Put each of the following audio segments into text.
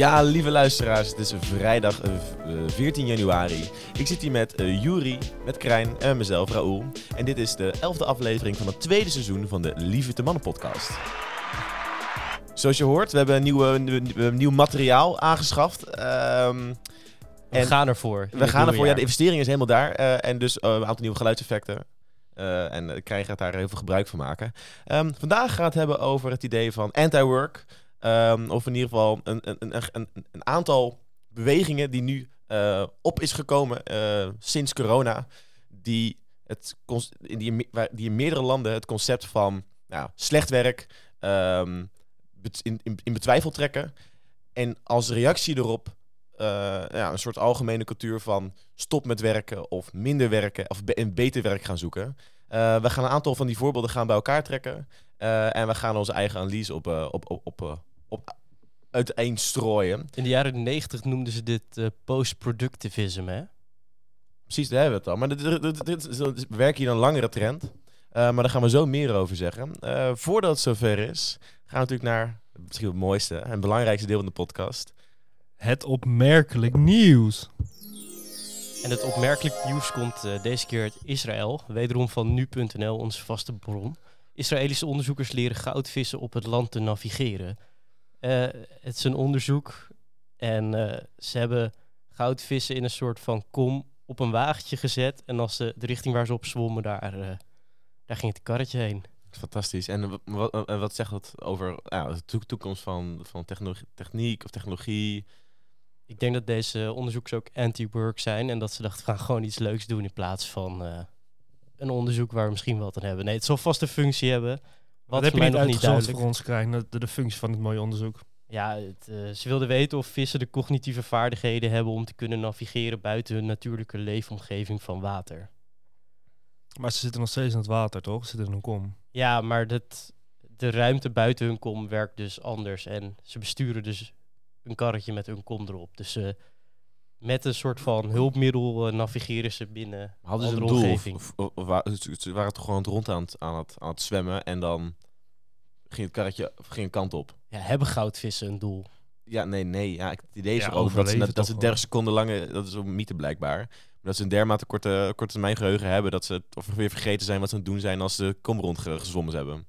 Ja, lieve luisteraars, het is vrijdag eh, v- eh, 14 januari. Ik zit hier met eh Juri, met Krijn en mezelf, Raoul. En dit is de elfde aflevering van het tweede seizoen van de Lieve te Mannen podcast. Zoals je hoort, we hebben een, nieuw, nieuw materiaal aangeschaft. Ehm, We gaan ervoor. we gaan ervoor, ja, de investering is helemaal daar. eh, en dus eh, een aantal nieuwe geluidseffecten. Eh, en ik krijg gaat daar heel veel gebruik van maken. Ehm, vandaag gaan we het hebben over het idee van anti-work. Ehm, of in ieder geval een, een, een, een, aantal bewegingen die nu eh, op is gekomen eh, sinds corona. Die, het, die, die in meerdere landen het concept van nou, slecht werk ehm, in, in, in betwijfel trekken. En als reactie erop eh, ja, een soort algemene cultuur van stop met werken of minder werken of be- beter werk gaan zoeken. We gaan een aantal van die voorbeelden gaan bij elkaar trekken. En we gaan onze eigen analyse op, op, op, op, op uiteenstrooien. In de jaren negentig noemden ze dit eh, post-productivism, hè? Precies, daar hebben we het al. Maar dit, dit, dit, dit is- we werken hier een langere trend. Eh, maar daar gaan we zo meer over zeggen. Eh, voordat het zover is, gaan we natuurlijk naar misschien het mooiste en belangrijkste deel van de podcast. Het opmerkelijk nieuws. En het opmerkelijk nieuws komt eh, deze keer uit Israël. Wederom van nu.nl, onze vaste bron. Israëlische onderzoekers leren goudvissen op het land te navigeren. Eh, het is een onderzoek en eh, ze hebben goudvissen in een soort van kom op een wagentje gezet. En als ze de richting waar ze op zwommen, daar, eh, daar ging het karretje heen. Fantastisch. En wat, wat, zegt dat over de toe- toekomst van, van technologie, techniek of technologie? Ik denk dat deze onderzoekers ook anti-work zijn en dat ze dachten, we gaan gewoon iets leuks doen in plaats van een onderzoek waar we misschien wat aan hebben. Nee, het zal vast een functie hebben. Wat, Wat heb je niet nog niet uitgezocht duidelijk. voor ons, Krijn? De, de functie van het mooie onderzoek. Ja, het, eh, ze wilden weten of vissen de cognitieve vaardigheden hebben om te kunnen navigeren buiten hun natuurlijke leefomgeving van water. Maar ze zitten nog steeds in het water, toch? Ze zitten in een kom. Ja, maar dat, de ruimte buiten hun kom werkt dus anders. En ze besturen dus een karretje met hun kom erop. Dus eh, met een soort van hulpmiddel eh, navigeren ze binnen Hadden ze een doel? Of, of, of ze waren toch gewoon rond aan het, aan, het, aan het zwemmen en dan ging het karretje ging een kant op? Ja, hebben goudvissen een doel? Ja, nee, nee. Ja, ik- het idee is Ja, erover dat ze, overleven dat ze toch 30 gewoon. seconden lange, dat is een mythe blijkbaar, maar dat ze een dermate korte, korte termijn geheugen hebben dat ze het of weer vergeten zijn wat ze aan het doen zijn als ze kom rond ge- gezwommen hebben.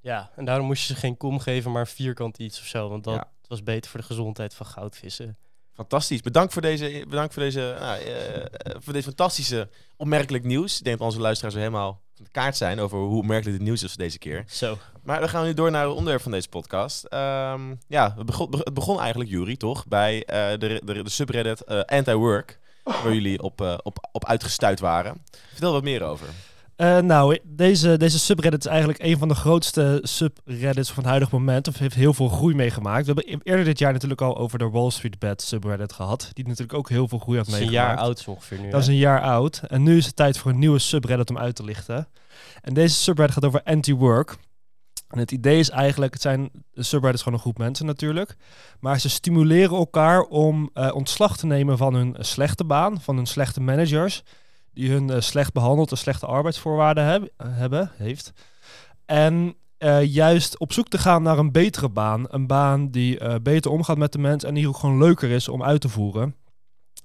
Ja, en daarom moest je ze geen kom geven, maar vierkant iets of zo. Want dat Ja. was beter voor de gezondheid van goudvissen. Fantastisch. Bedankt voor deze, bedankt voor deze, nou, eh, eh, voor dit fantastische opmerkelijk nieuws. Ik denk dat onze luisteraars helemaal van de kaart zijn over hoe opmerkelijk dit nieuws is voor deze keer. Zo. Maar we gaan nu door naar het onderwerp van deze podcast. Ehm, ja, het begon, het begon eigenlijk, Jury, toch? Bij eh, de, de, de subreddit Anti-Work, waar jullie op, op, op uitgestuurd waren. Vertel wat meer over. Eh, nou, deze, deze subreddit is eigenlijk een van de grootste subreddits van het huidige moment. Of heeft heel veel groei meegemaakt. We hebben eerder dit jaar natuurlijk al over de Wall Street Bet subreddit gehad. Die natuurlijk ook heel veel groei had Het is een meegemaakt. jaar oud ongeveer nu. Dat is een jaar oud. En nu is het tijd voor een nieuwe subreddit om uit te lichten. En deze subreddit gaat over anti-work. En het idee is eigenlijk, het zijn een subreddit is gewoon een groep mensen natuurlijk. Maar ze stimuleren elkaar om eh, ontslag te nemen van hun slechte baan, van hun slechte managers. Die hun eh, slecht behandeld en slechte arbeidsvoorwaarden heb- hebben, heeft. En eh, juist op zoek te gaan naar een betere baan. Een baan die eh, beter omgaat met de mens en die ook gewoon leuker is om uit te voeren.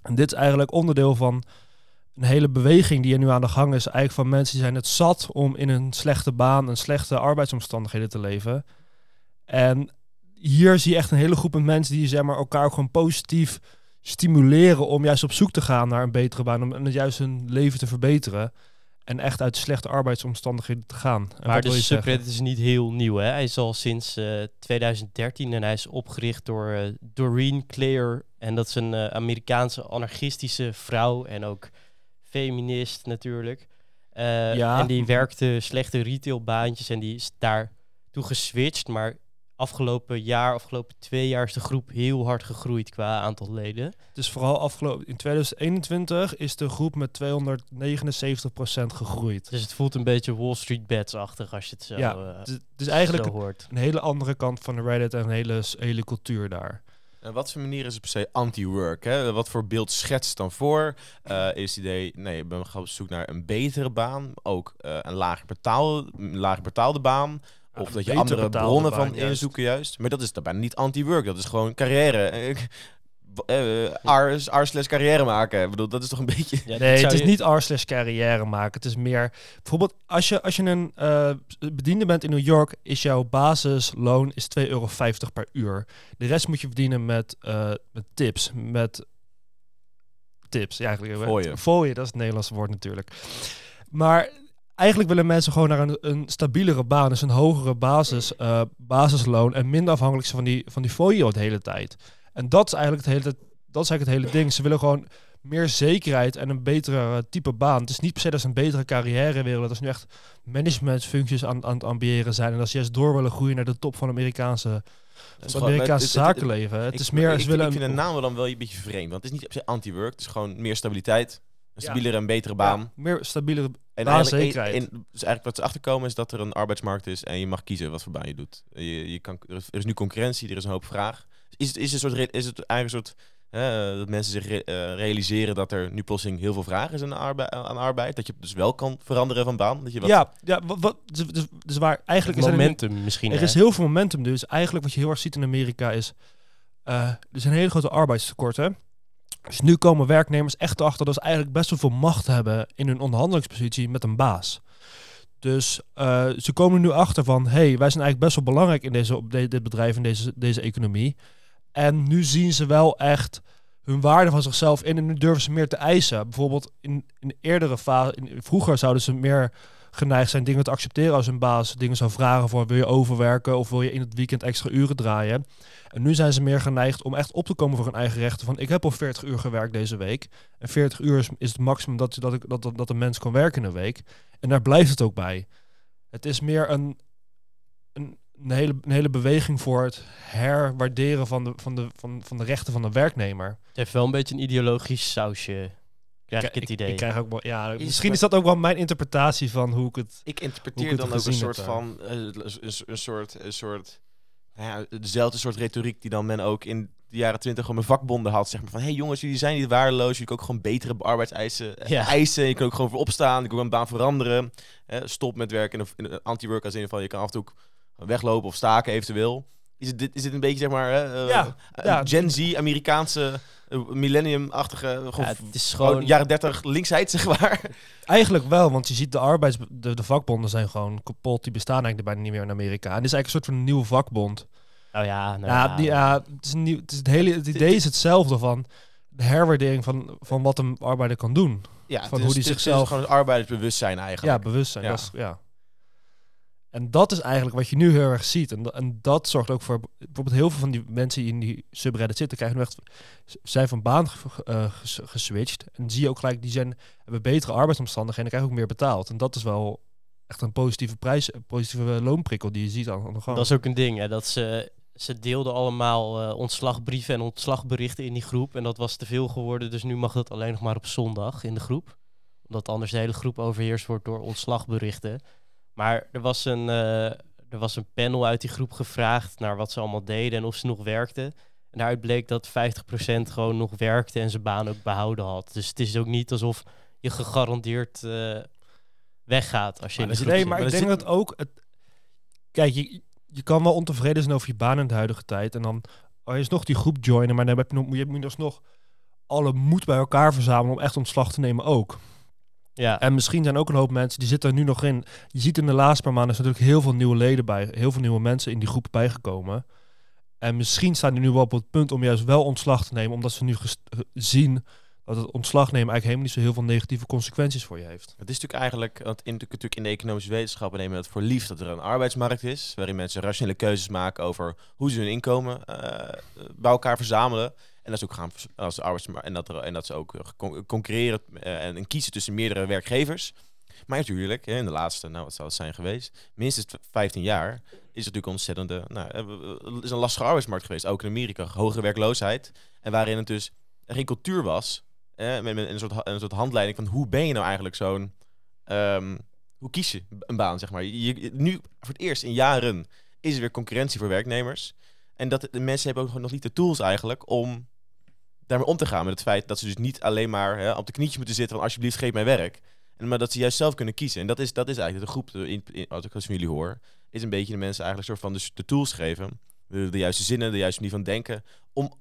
En dit is eigenlijk onderdeel van een hele beweging die er nu aan de gang is. Eigenlijk van mensen die zijn het zat om in een slechte baan en slechte arbeidsomstandigheden te leven. En hier zie je echt een hele groep mensen die zeg maar, elkaar gewoon positief stimuleren om juist op zoek te gaan naar een betere baan. Om en juist hun leven te verbeteren. En echt uit slechte arbeidsomstandigheden te gaan. En Maar de zeggen? subreddit is niet heel nieuw. Hè? Hij is al sinds eh, 2013 en hij is opgericht door eh, Doreen Clare. En dat is een eh, Amerikaanse anarchistische vrouw en ook feminist natuurlijk. Eh, Ja. En die werkte slechte retailbaantjes en die is daar toe geswitcht. Maar afgelopen jaar, afgelopen twee jaar is de groep heel hard gegroeid qua aantal leden. Dus vooral afgelopen in 2021 is de groep met 279% gegroeid. Dus het voelt een beetje Wall Street Bets-achtig als je het zo, Ja, eh, is eigenlijk zo hoort. een hele andere kant van de Reddit en een hele, hele cultuur daar. En wat voor manier is het per se anti-work? hè? Wat voor beeld schetst het dan voor? Eh, is het idee, nee, ik ben gaan op zoek naar een betere baan. Ook eh, een lager, betaal, lager betaalde baan. Of dat je andere bronnen baan, van juist. inzoeken juist. Maar dat is dan bijna niet anti-work. Dat is gewoon carrière. Eh, eh, R R slash carrière maken. Ik bedoel, dat is toch een beetje... Ja, Nee, het is je- niet R slash carrière maken. Het is meer... Bijvoorbeeld, als je, als je een eh, bediende bent in New York... is jouw basisloon is 2,50 euro per uur. De rest moet je verdienen met, eh, met tips. Met tips, ja, eigenlijk. Fooien. Fooien, dat is het Nederlandse woord natuurlijk. Maar eigenlijk willen mensen gewoon naar een, een stabielere baan. Dus een hogere basis, eh, basisloon. En minder afhankelijk zijn van die, van die fooien de hele tijd. En dat is eigenlijk het hele, dat is eigenlijk het hele ding. Ze willen gewoon meer zekerheid en een betere eh, type baan. Het is niet per se dat ze een betere carrière willen. Dat ze nu echt managementfuncties aan, aan het ambiëren zijn. En dat ze juist door willen groeien naar de top van Amerikaanse, Het is het Amerikaanse het- het- het- zakenleven. Het ik- is meer, ik, ze willen ik vind een- de naam wel dan wel een beetje vreemd. Want het is niet anti-work. Het is gewoon meer stabiliteit. Een Ja. stabielere en betere baan. ja, meer stabielere En Baanzekerheid. eigenlijk, en- dus eigenlijk wat ze achterkomen is dat er een arbeidsmarkt is en je mag kiezen wat voor baan je doet. Je, je kan, er, is, er is nu concurrentie, er is een hoop vraag. Is het, is het, een soort, is het eigenlijk een soort hè, dat mensen zich re- eh, realiseren dat er nu plotseling heel veel vraag is aan, arbei- aan arbeid? Dat je dus wel kan veranderen van baan? Dat je wat, Ja, ja wat, wat, dus, dus, dus waar eigenlijk Het is er nu- momentum misschien. Er hè? is heel veel momentum dus. Eigenlijk wat je heel erg ziet in Amerika is... eh, er zijn hele grote arbeidstekorten. Dus nu komen werknemers echt erachter dat ze eigenlijk best wel veel macht hebben in hun onderhandelingspositie met een baas. Dus eh, ze komen nu achter van, hey, wij zijn eigenlijk best wel belangrijk in deze, op dit bedrijf, in deze, deze economie. En nu zien ze wel echt hun waarde van zichzelf in en nu durven ze meer te eisen. Bijvoorbeeld in, in de eerdere fase, vroeger zouden ze meer geneigd zijn dingen te accepteren als een baas dingen zou vragen voor wil je overwerken of wil je in het weekend extra uren draaien. En nu zijn ze meer geneigd om echt op te komen voor hun eigen rechten. Van ik heb al 40 uur gewerkt deze week. En 40 uur is, het maximum dat, dat, ik, dat, dat een mens kan werken in een week. En daar blijft het ook bij. Het is meer een, een, een, hele, een hele beweging voor het herwaarderen van de, van, de, van, van de rechten van de werknemer. Het heeft wel een beetje een ideologisch sausje. Krijg ik het idee. Ik, krijg ook wel, ja, Is misschien het- is dat ook wel mijn interpretatie van hoe ik het. Ik interpreteer ik dan ook een soort heb, van eh, een, een soort, een soort nou ja, dezelfde soort retoriek die dan men ook in de jaren twintig gewoon met vakbonden had. Zeg maar van, hé hey jongens, jullie zijn niet waardeloos. Jullie kunnen ook gewoon betere arbeidseisen eh, Ja. eisen. Je kan ook gewoon voor opstaan. Je kan ook een baan veranderen. Eh, stop met werken in een, in een anti-work als in ieder geval. Je kan af en toe weglopen of staken eventueel. Is het, dit, is dit een beetje, zeg maar, hè, eh, Ja. Gen Z, Amerikaanse, eh, millennium-achtige, gewoon, Ja, het is gewoon jaren 30 linksheid, zeg maar. Eigenlijk wel, want je ziet de arbeids... De, de vakbonden zijn gewoon kapot. Die bestaan eigenlijk bijna niet meer in Amerika. En dit is eigenlijk een soort van nieuwe vakbond. Nou ja, nou ja, ja. die, ja, het, is een nieuw, het, is het, hele, het idee is hetzelfde van de herwaardering van, van wat een arbeider kan doen. Ja, Van het hoe is- die het is zichzelf- gewoon het arbeidersbewustzijn eigenlijk. Ja, bewustzijn. Ja. Dat is, ja. En dat is eigenlijk wat je nu heel erg ziet. En, en dat zorgt ook voor... Bijvoorbeeld heel veel van die mensen die in die subreddit zitten... krijgen nu echt... zijn van baan eh, ges- geswitcht. En zie je ook gelijk... die zijn, hebben betere arbeidsomstandigheden... en krijgen ook meer betaald. En dat is wel echt een positieve prijs... een positieve loonprikkel die je ziet aan de gang. Dat is ook een ding, hè, dat ze, ze deelden allemaal eh, ontslagbrieven en ontslagberichten in die groep. En dat was te veel geworden, dus nu mag dat alleen nog maar op zondag in de groep. Omdat anders de hele groep overheerst wordt door ontslagberichten. Maar er was een, eh, er was een panel uit die groep gevraagd naar wat ze allemaal deden en of ze nog werkten. En daaruit bleek dat 50% gewoon nog werkte en zijn baan ook behouden had. Dus het is ook niet alsof je gegarandeerd eh, weggaat als je in de groep nee, zit. maar Maar ik denk dat ook... Het, kijk, je, je kan wel ontevreden zijn over je baan in de huidige tijd. En dan oh, je is nog die groep joinen, maar dan heb je nog, moet je moet je alsnog alle moed bij elkaar verzamelen om echt ontslag te nemen ook. Ja. En misschien zijn ook een hoop mensen die zitten er nu nog in. Je ziet in de laatste paar maanden is natuurlijk heel veel nieuwe leden bij, heel veel nieuwe mensen in die groep bijgekomen. En misschien staan die nu wel op het punt om juist wel ontslag te nemen, omdat ze nu eh, zien dat het ontslag nemen eigenlijk helemaal niet zo heel veel negatieve consequenties voor je heeft. Het is natuurlijk eigenlijk, want in, natuurlijk in de economische wetenschappen nemen we het voor lief dat er een arbeidsmarkt is, waarin mensen rationele keuzes maken over hoe ze hun inkomen eh, bij elkaar verzamelen. En dat ze ook gaan als arbeidsmarkt en dat, er, en dat ze ook eh, con- concurreren eh, en, en kiezen tussen meerdere werkgevers. Maar natuurlijk, in de laatste, nou wat zou het zijn geweest, minstens 15 jaar, is het natuurlijk ontzettende, nou, eh, is een lastige arbeidsmarkt geweest, ook in Amerika, hogere werkloosheid. En waarin het dus geen cultuur was, eh, met, een, soort, een soort handleiding van hoe ben je nou eigenlijk zo'n, ehm, hoe kies je een baan, zeg maar. Je, nu, voor het eerst in jaren, is er weer concurrentie voor werknemers. En dat de mensen hebben ook nog niet de tools eigenlijk om daarmee om te gaan met het feit dat ze dus niet alleen maar hè, op de knietjes moeten zitten van alsjeblieft geef mij werk. En, maar dat ze juist zelf kunnen kiezen. En dat is, dat is eigenlijk de groep, in, in- als ik van jullie hoor, is een beetje de mensen eigenlijk soort van de, de tools geven. De, juiste zinnen, de juiste manier van denken. Om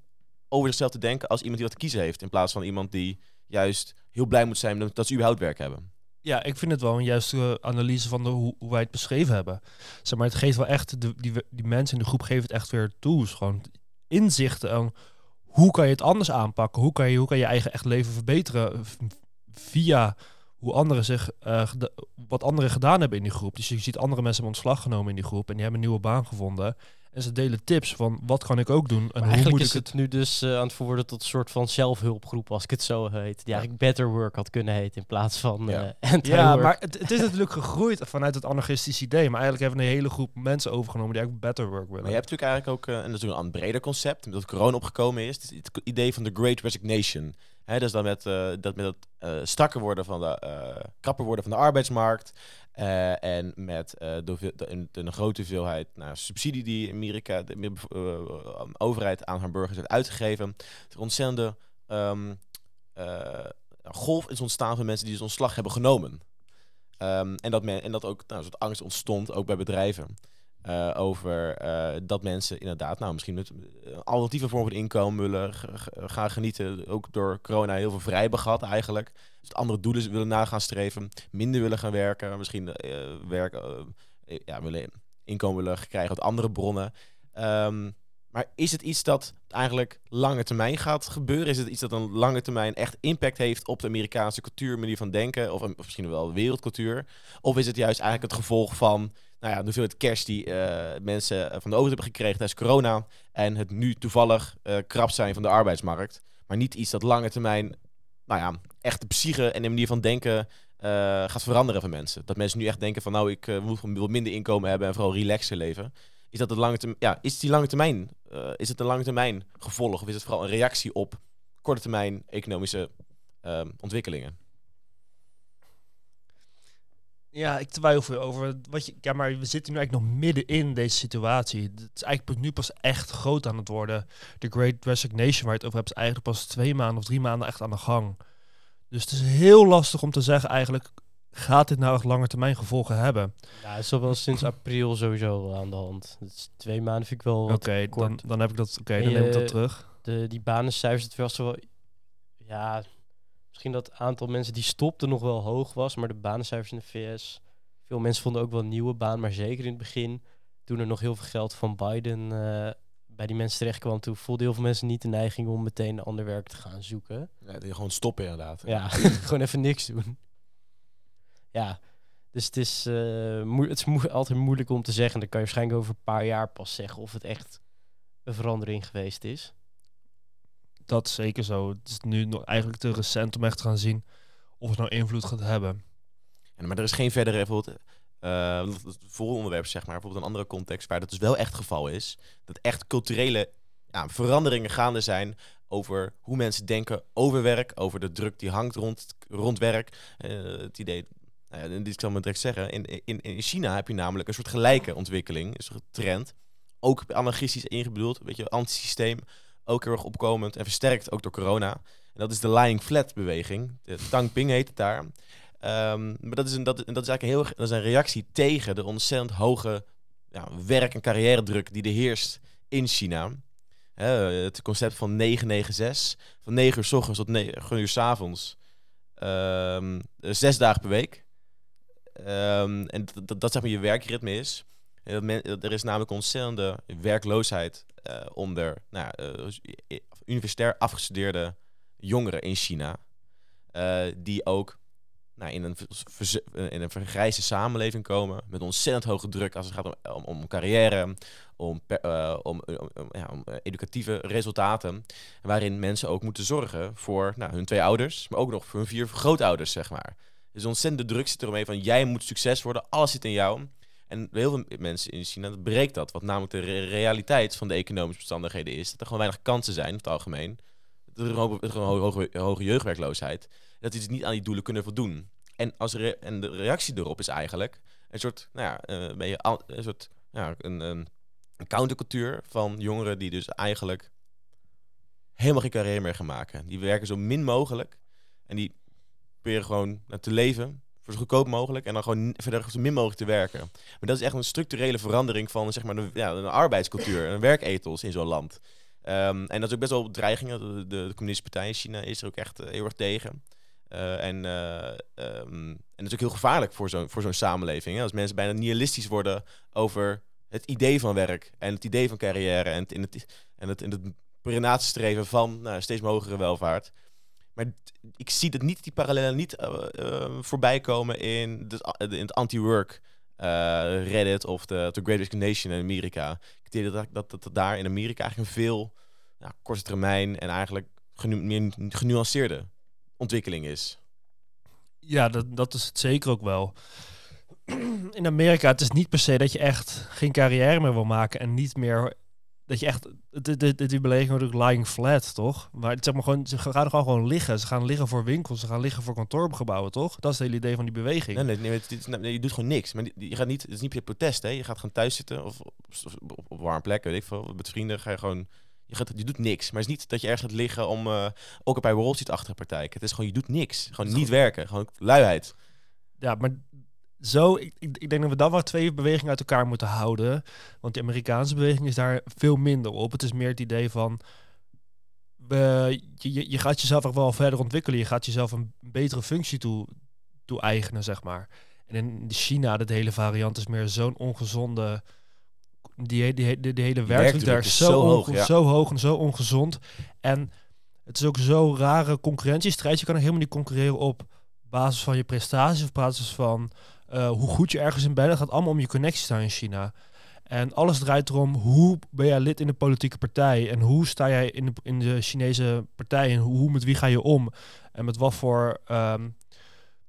over zichzelf te denken als iemand die wat te kiezen heeft. In plaats van iemand die juist heel blij moet zijn dat, ze überhaupt werk hebben. Ja, ik vind het wel een juiste analyse van de, hoe, hoe wij het beschreven hebben. Zeg maar, het geeft wel echt, de, die, die mensen in de groep geven het echt weer tools. Gewoon inzichten hoe kan je het anders aanpakken? Hoe kan je, hoe kan je eigen echt leven verbeteren v- via hoe anderen zich, eh, wat anderen gedaan hebben in die groep. Dus je ziet andere mensen hebben ontslag genomen in die groep en die hebben een nieuwe baan gevonden. En ze delen tips van wat kan ik ook doen en Maar hoe eigenlijk moet is ik het, het... nu dus eh, aan het verworden tot een soort van zelfhulpgroep, als ik het zo heet. Die eigenlijk Better Work had kunnen heten in plaats van Ja. eh. Ja, maar het, het is natuurlijk gegroeid vanuit het anarchistische idee. Maar eigenlijk hebben we een hele groep mensen overgenomen die eigenlijk better work willen. Maar je hebt natuurlijk eigenlijk ook, eh, en dat is natuurlijk een breder concept, omdat corona opgekomen is, het, is het idee van de Great Resignation. Hè, dus dan met, dat met het strakker worden van de, eh, krapper worden van de arbeidsmarkt. Eh, en met eh, de, de, een, grote hoeveelheid nou, subsidie die Amerika, de eh, overheid aan haar burgers heeft uitgegeven. Er ontzettende ehm, eh, golf is ontstaan van mensen die dus ontslag hebben genomen. Ehm, en, dat men, en dat ook nou, een soort angst ontstond, ook bij bedrijven. Eh, over eh, dat mensen inderdaad, nou misschien met eh, alternatieve vorm van inkomen willen gaan genieten. Ook door corona heel veel vrij eigenlijk. Dus andere doelen willen na gaan streven. Minder willen gaan werken. Misschien werken, ja, willen inkomen willen krijgen uit andere bronnen. Ehm, maar is het iets dat eigenlijk lange termijn gaat gebeuren? Is het iets dat een lange termijn echt impact heeft op de Amerikaanse cultuur, manier van denken, of, misschien wel wereldcultuur? Of is het juist eigenlijk het gevolg van nou ja, de hoeveelheid cash die eh, mensen van de overheid hebben gekregen tijdens corona en het nu toevallig eh, krap zijn van de arbeidsmarkt, maar niet iets dat lange termijn, nou ja, echt de psyche en de manier van denken eh, gaat veranderen van mensen. Dat mensen nu echt denken van nou, ik eh, wat minder inkomen hebben en vooral relaxer leven. Is dat de lange termijn? Ja, is die lange termijn? eh, is het een lange termijn gevolg of is het vooral een reactie op korte termijn economische ehm, ontwikkelingen? Ja, ik twijfel over wat je. Ja, maar we zitten nu eigenlijk nog midden in deze situatie. Het is eigenlijk nu pas echt groot aan het worden. De Great Resignation waar je het over hebt, is eigenlijk pas twee maanden of drie maanden echt aan de gang. Dus het is heel lastig om te zeggen eigenlijk. Gaat dit nou echt lange termijn gevolgen hebben? Ja, het is al wel sinds april sowieso aan de hand. Dus twee maanden vind ik wel Oké, dan, dan heb ik dat. Oké, dan neem ik dat terug. De, die banencijfers, het was wel... Ja, misschien dat het aantal mensen die stopten nog wel hoog was, maar de banencijfers in de VS... Veel mensen vonden ook wel een nieuwe baan, maar zeker in het begin, toen er nog heel veel geld van Biden eh, bij die mensen terecht kwam, toen voelden heel veel mensen niet de neiging om meteen een ander werk te gaan zoeken. Ja, gewoon stoppen inderdaad. Ja, gewoon even niks doen. Ja, dus het is, eh, het is altijd moeilijk om te zeggen. Dan kan je waarschijnlijk over een paar jaar pas zeggen of het echt een verandering geweest is. Dat is zeker zo. Het is nu nog eigenlijk te recent om echt te gaan zien of het nou invloed gaat hebben. En, maar er is geen verdere bijvoorbeeld, eh, het volgende onderwerp, zeg maar, bijvoorbeeld een andere context waar dat dus wel echt het geval is. Dat echt culturele ja, veranderingen gaande zijn over hoe mensen denken over werk, over de druk die hangt rond, rond werk. Eh, het idee, nou ja, dit zal ik maar direct zeggen, in, in, in China heb je namelijk een soort gelijke ontwikkeling, een soort trend. Ook anarchistisch ingebedoeld, weet je, antisysteem, ook heel erg opkomend en versterkt ook door corona. En dat is de lying flat beweging. Tang Ping heet het daar. Ehm, maar dat is, een, dat, dat is eigenlijk een, heel, dat is een reactie tegen de ontzettend hoge ja, werk- en carrière druk die er heerst in China. Het concept van 996, van 9 uur s ochtends tot 9 uur s avonds. Ehm, zes dagen per week. Ehm, en dat, dat, zeg je werkritme is. En dat er is namelijk ontzettende werkloosheid eh, onder nou, eh, universitair afgestudeerde jongeren in China. eh, die ook nou, in, een, in een vergrijze samenleving komen. Met ontzettend hoge druk als het gaat om, om, om carrière, om, om, ja, om educatieve resultaten. Waarin mensen ook moeten zorgen voor nou, hun twee ouders, maar ook nog voor hun vier grootouders, zeg maar. Dus ontzettende druk zit eromheen van jij moet succes worden, alles zit in jou. En heel veel mensen in China dat breekt dat. Wat namelijk de re- realiteit van de economische omstandigheden is. Dat er gewoon weinig kansen zijn, in het algemeen. Dat er een hoge, hoge, jeugdwerkloosheid. Dat die dus niet aan die doelen kunnen voldoen. En, als en de reactie erop is eigenlijk een soort, nou ja, eh, een, soort, ja, een, een countercultuur van jongeren die dus eigenlijk helemaal geen carrière meer gaan maken. Die werken zo min mogelijk en die proberen gewoon nou, te leven, voor zo goedkoop mogelijk, en dan gewoon verder zo min mogelijk te werken. Maar dat is echt een structurele verandering van zeg maar, de, ja, een arbeidscultuur, een werkethos in zo'n land. Ehm, en dat is ook best wel dreigingen. De, de, de communistische partij in China is er ook echt eh, heel erg tegen. Eh, en, eh, ehm, en dat is ook heel gevaarlijk voor zo'n voor zo'n samenleving. Hè? Als mensen bijna nihilistisch worden over het idee van werk en het idee van carrière en het, in het, en het, in het streven van nou, steeds hogere welvaart. Maar ik zie dat niet, die parallellen niet eh, eh, voorbij komen in, de, in het anti-work eh, Reddit of de, de Great Resignation in Amerika. Ik denk dat, dat, dat, daar in Amerika eigenlijk een veel ja, korte termijn en eigenlijk meer genuanceerde ontwikkeling is. Ja, dat, dat is het zeker ook wel. In Amerika, het is niet per se dat je echt geen carrière meer wil maken en niet meer dat je echt de, de, de, die beleving wordt ook lying flat, toch? Maar het zeg maar gewoon, ze gaan gewoon gewoon liggen. Ze gaan liggen voor winkels, ze gaan liggen voor kantoorgebouwen, toch? Dat is het hele idee van die beweging. Nee, nee, nee, het is- nee, je doet gewoon niks. Maar je gaat niet, het is niet per protest, hè. Je gaat gewoon thuis zitten of op, op, warm plek, weet ik veel. Met vrienden ga je gewoon... Je, gaat, je doet niks. Maar het is niet dat je ergens gaat liggen om eh ook bij Wall Street achter te partij. Het is gewoon, je doet niks. Gewoon niet werken. Gewoon luiheid. Ja, maar zo, ik, denk dat we dan wel twee bewegingen uit elkaar moeten houden. Want de Amerikaanse beweging is daar veel minder op. Het is meer het idee van. je, gaat jezelf echt wel verder ontwikkelen. Je gaat jezelf een betere functie toe, toe-eigenen, zeg maar. En in China, de hele variant is meer zo'n ongezonde. Die, die, he- die, die hele werkdruk daar is zo, zo hoog, ja. zo hoog en zo ongezond. En het is ook zo'n rare concurrentiestrijd. Je kan er helemaal niet concurreren op basis van je prestaties of basis van eh, hoe goed je ergens in bent. Het gaat allemaal om je connecties daar in China. En alles draait erom hoe ben jij lid in de politieke partij en hoe sta jij in de, in de Chinese partij en hoe, met wie ga je om en met wat voor ehm,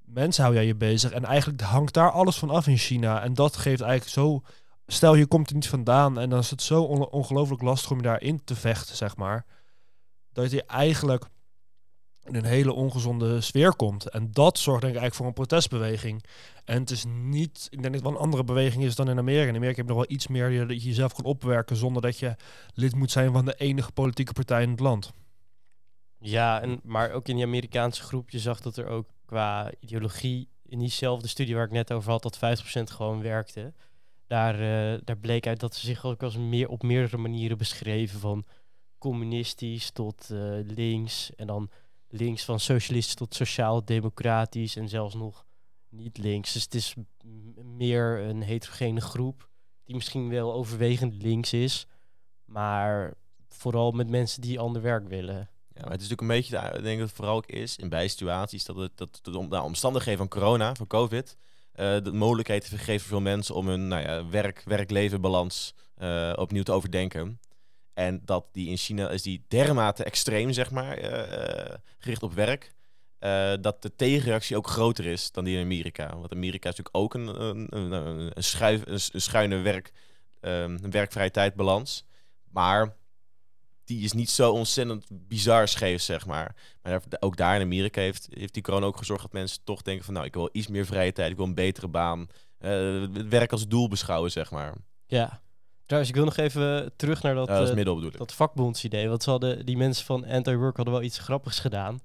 mensen hou jij je bezig. En eigenlijk hangt daar alles van af in China. En dat geeft eigenlijk zo. Stel je komt er niet vandaan en dan is het zo on- ongelooflijk lastig om je daarin te vechten, zeg maar. Dat je eigenlijk in een hele ongezonde sfeer komt. En dat zorgt denk ik eigenlijk voor een protestbeweging. En het is niet, ik denk dat het wel een andere beweging is dan in Amerika. In Amerika heb je nog wel iets meer dat je jezelf kan opwerken zonder dat je lid moet zijn van de enige politieke partij in het land. Ja, en, maar ook in die Amerikaanse groep, je zag dat er ook qua ideologie in diezelfde studie waar ik net over had, dat 50% gewoon werkte. Daar, eh, daar bleek uit dat ze zich ook als meer, op meerdere manieren beschreven, van communistisch tot eh, links en dan links van socialistisch tot sociaal-democratisch en zelfs nog niet links. Dus het is meer een heterogene groep die misschien wel overwegend links is, maar vooral met mensen die ander werk willen. Ja, maar het is natuurlijk een beetje, de- ik denk dat het vooral ook is in bij situaties dat het dat de nou, omstandigheden van corona, van COVID, eh, de mogelijkheid gegeven voor veel mensen om hun nou ja, werk, werk-leven balans eh, opnieuw te overdenken. En dat die in China is die dermate extreem, zeg maar, eh, eh, gericht op werk. eh, dat de tegenreactie ook groter is dan die in Amerika. Want Amerika is natuurlijk ook een, een, een, een, een schuine werk, een werk-vrije tijd balans. Maar die is niet zo ontzettend bizar scheef, zeg maar. Maar ook daar in Amerika heeft, heeft die corona ook gezorgd dat mensen toch denken van... nou, ik wil iets meer vrije tijd, ik wil een betere baan. het werk als doel beschouwen, zeg maar. Ja. Trouwens, ik wil nog even terug naar dat, Ja, dat eh, middel dat vakbondsidee. Want ze hadden, die mensen van Anti-Work hadden wel iets grappigs gedaan.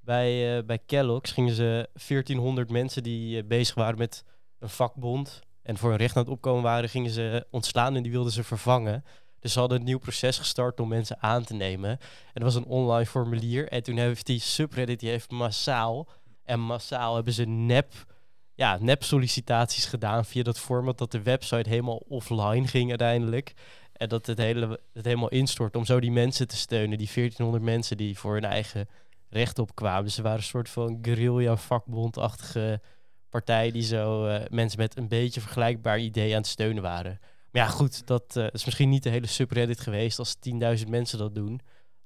Bij, eh, bij Kellogg's gingen ze 1400 mensen die eh, bezig waren met een vakbond... en voor een recht aan het opkomen waren, gingen ze ontslaan en die wilden ze vervangen. Dus ze hadden een nieuw proces gestart om mensen aan te nemen. En dat was een online formulier. En toen heeft die subreddit, die heeft massaal... en massaal hebben ze nep ja, nep sollicitaties gedaan via dat format dat de website helemaal offline ging uiteindelijk. En dat het, hele, het helemaal instort om zo die mensen te steunen, die 1400 mensen die voor hun eigen recht opkwamen. Dus ze waren een soort van guerrilla vakbondachtige partij die zo eh, mensen met een beetje vergelijkbaar idee aan het steunen waren. Maar ja, goed, dat eh, is misschien niet de hele subreddit geweest. Als 10.000 mensen dat doen,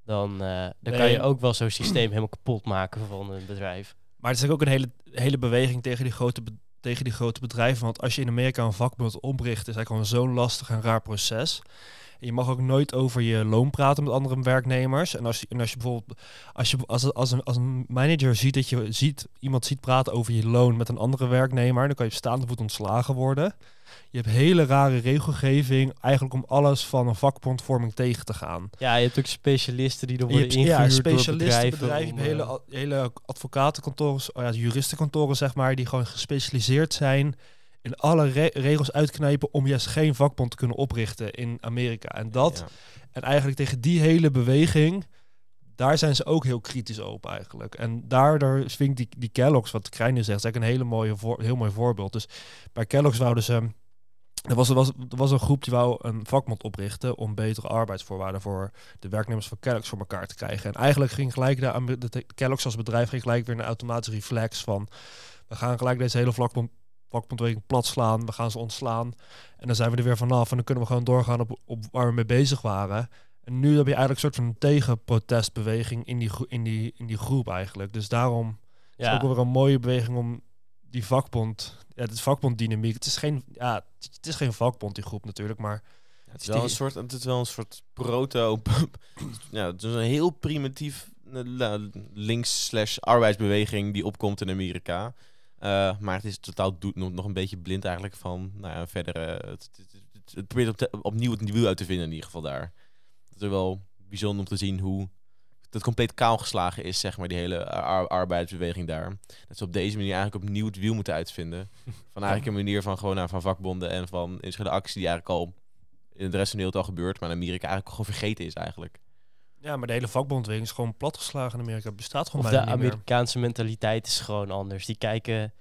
dan, eh, dan kan je ook wel zo'n systeem helemaal kapot maken van een bedrijf. Maar het is ook een hele, hele beweging tegen die, grote tegen die grote bedrijven. Want als je in Amerika een vakbond opricht, is eigenlijk gewoon zo'n lastig en raar proces. En je mag ook nooit over je loon praten met andere werknemers. En als, je- als je bijvoorbeeld, als je als, een, als een manager ziet dat je ziet, iemand ziet praten over je loon met een andere werknemer, dan kan je op staande voet ontslagen worden. Je hebt hele rare regelgeving, eigenlijk om alles van een vakbondvorming tegen te gaan. Ja, je hebt ook specialisten die er worden hebt ja, door specialisten, bedrijven. bedrijven, om, je hebt hele, eh, ad- hele advocatenkantoren, oh ja, juristenkantoren zeg maar, die gewoon gespecialiseerd zijn in alle re- regels uitknijpen om juist geen vakbond te kunnen oprichten in Amerika. En dat, Ja. en eigenlijk tegen die hele beweging, daar zijn ze ook heel kritisch op eigenlijk. En daardoor vind ik die, die Kellogg's, wat Krijn nu zegt, is eigenlijk een hele mooie voor, heel mooi voorbeeld. Dus bij Kellogg's wouden ze... Er was, er, was, er was een groep die wou een vakbond oprichten om betere arbeidsvoorwaarden voor de werknemers van Kellogg's voor elkaar te krijgen. En eigenlijk ging gelijk de, de te- Kellogg's als bedrijf ging gelijk weer een automatische reflex van we gaan gelijk deze hele vakbond, vakbondbeweging plat slaan, we gaan ze ontslaan en dan zijn we er weer vanaf en dan kunnen we gewoon doorgaan op, op waar we mee bezig waren. En nu heb je eigenlijk een soort van tegenprotestbeweging in die, in die, in die groep eigenlijk. Dus daarom is het ook weer een mooie beweging om die vakbond, ja, het vakbonddynamiek. Het is geen, ja, het is geen vakbond die groep natuurlijk, maar Ja, het is wel een soort, het is wel een soort proto, ja, het is een heel primitief eh, links slash arbeidsbeweging die opkomt in Amerika. Eh, maar het is totaal doet nog, een beetje blind eigenlijk van, nou ja, verder, eh, het, probeert op te- opnieuw het wiel uit te vinden in ieder geval daar. Het is wel bijzonder om te zien hoe het compleet kaal geslagen is, zeg maar, die hele ar- arbeidsbeweging daar. Dat ze op deze manier eigenlijk opnieuw het wiel moeten uitvinden. Van eigenlijk een manier van gewoon nou, van vakbonden en van inschudde actie die eigenlijk al in de rest van de wereld al gebeurt, maar in Amerika eigenlijk gewoon vergeten is eigenlijk. ja, maar de hele vakbondbeweging is gewoon platgeslagen in Amerika. Het bestaat gewoon of de bijna niet meer. Amerikaanse mentaliteit is gewoon anders. Die kijken,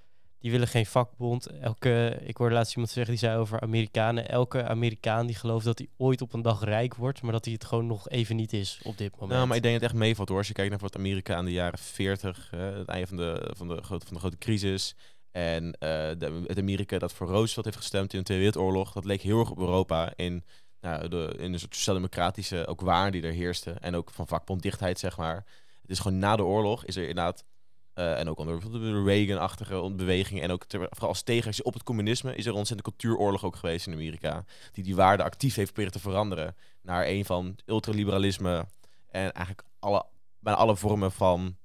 die willen geen vakbond. Elke, ik hoorde laatst iemand zeggen, die zei over Amerikanen. Elke Amerikaan die gelooft dat hij ooit op een dag rijk wordt, maar dat hij het gewoon nog even niet is op dit moment. Nou, maar ik denk dat het echt meevalt hoor. Als je kijkt naar wat Amerika aan de jaren 40, eh, het einde van de, van, de grote, van de grote crisis. En eh, de, het Amerika dat voor Roosevelt heeft gestemd in de Tweede Wereldoorlog, dat leek heel erg op Europa in, nou, de, in een soort sociaal-democratische ook waar die er heerste. En ook van vakbonddichtheid, zeg maar. Het is gewoon na de oorlog is er inderdaad, eh, en ook onder de Reagan-achtige beweging, en ook vooral als tegenreactie op het communisme, is er een ontzettende cultuuroorlog ook geweest in Amerika. Die die waarde actief heeft proberen te veranderen naar een van ultraliberalisme en eigenlijk alle, bijna alle vormen van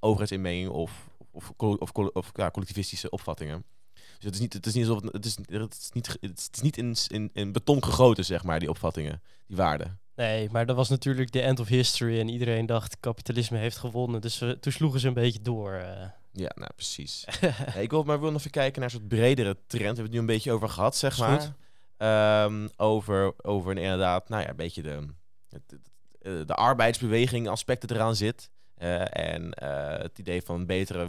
overheidsinmenging of, of, of, of, of ja, collectivistische opvattingen. Dus het is niet, het is niet, alsof het, het is, het is niet, het is niet in, in, in beton gegoten, zeg maar, die opvattingen, die waarden. Nee, maar dat was natuurlijk de end of history en iedereen dacht kapitalisme heeft gewonnen. Dus eh, toen sloegen ze een beetje door. eh. Ja, nou precies. Ja, ik wil maar wil nog even kijken naar een soort bredere trend. We hebben het nu een beetje over gehad, zeg maar. goed. Ehm, over, over inderdaad, nou ja, een beetje de, eh, de arbeidsbeweging aspecten eraan zit. Eh, en het idee van een betere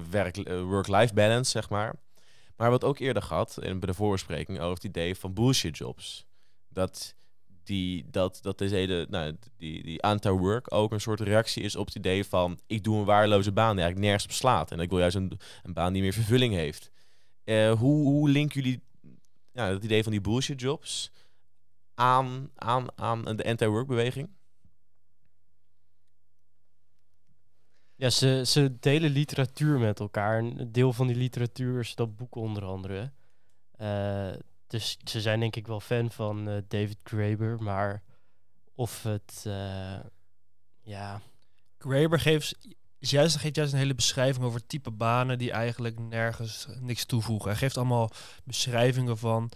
work-life balance, zeg maar. Maar wat ook eerder gehad, in, bij de voorbespreking, over het idee van bullshit jobs. Dat die, dat, dat deze hele, nou, die, die anti-work ook een soort reactie is op het idee van... ik doe een waardeloze baan die eigenlijk nergens op slaat. En ik wil juist een, een baan die meer vervulling heeft. Eh, hoe, hoe linken jullie ja, het idee van die bullshit jobs aan, aan, aan de anti-work beweging? Ja, ze, ze delen literatuur met elkaar. Een deel van die literatuur is dat boek onder andere. Eh, dus ze zijn denk ik wel fan van eh, David Graeber, maar of het, eh, ja, Graeber geeft, is juist, geeft juist een hele beschrijving over type banen die eigenlijk nergens niks toevoegen. Hij geeft allemaal beschrijvingen van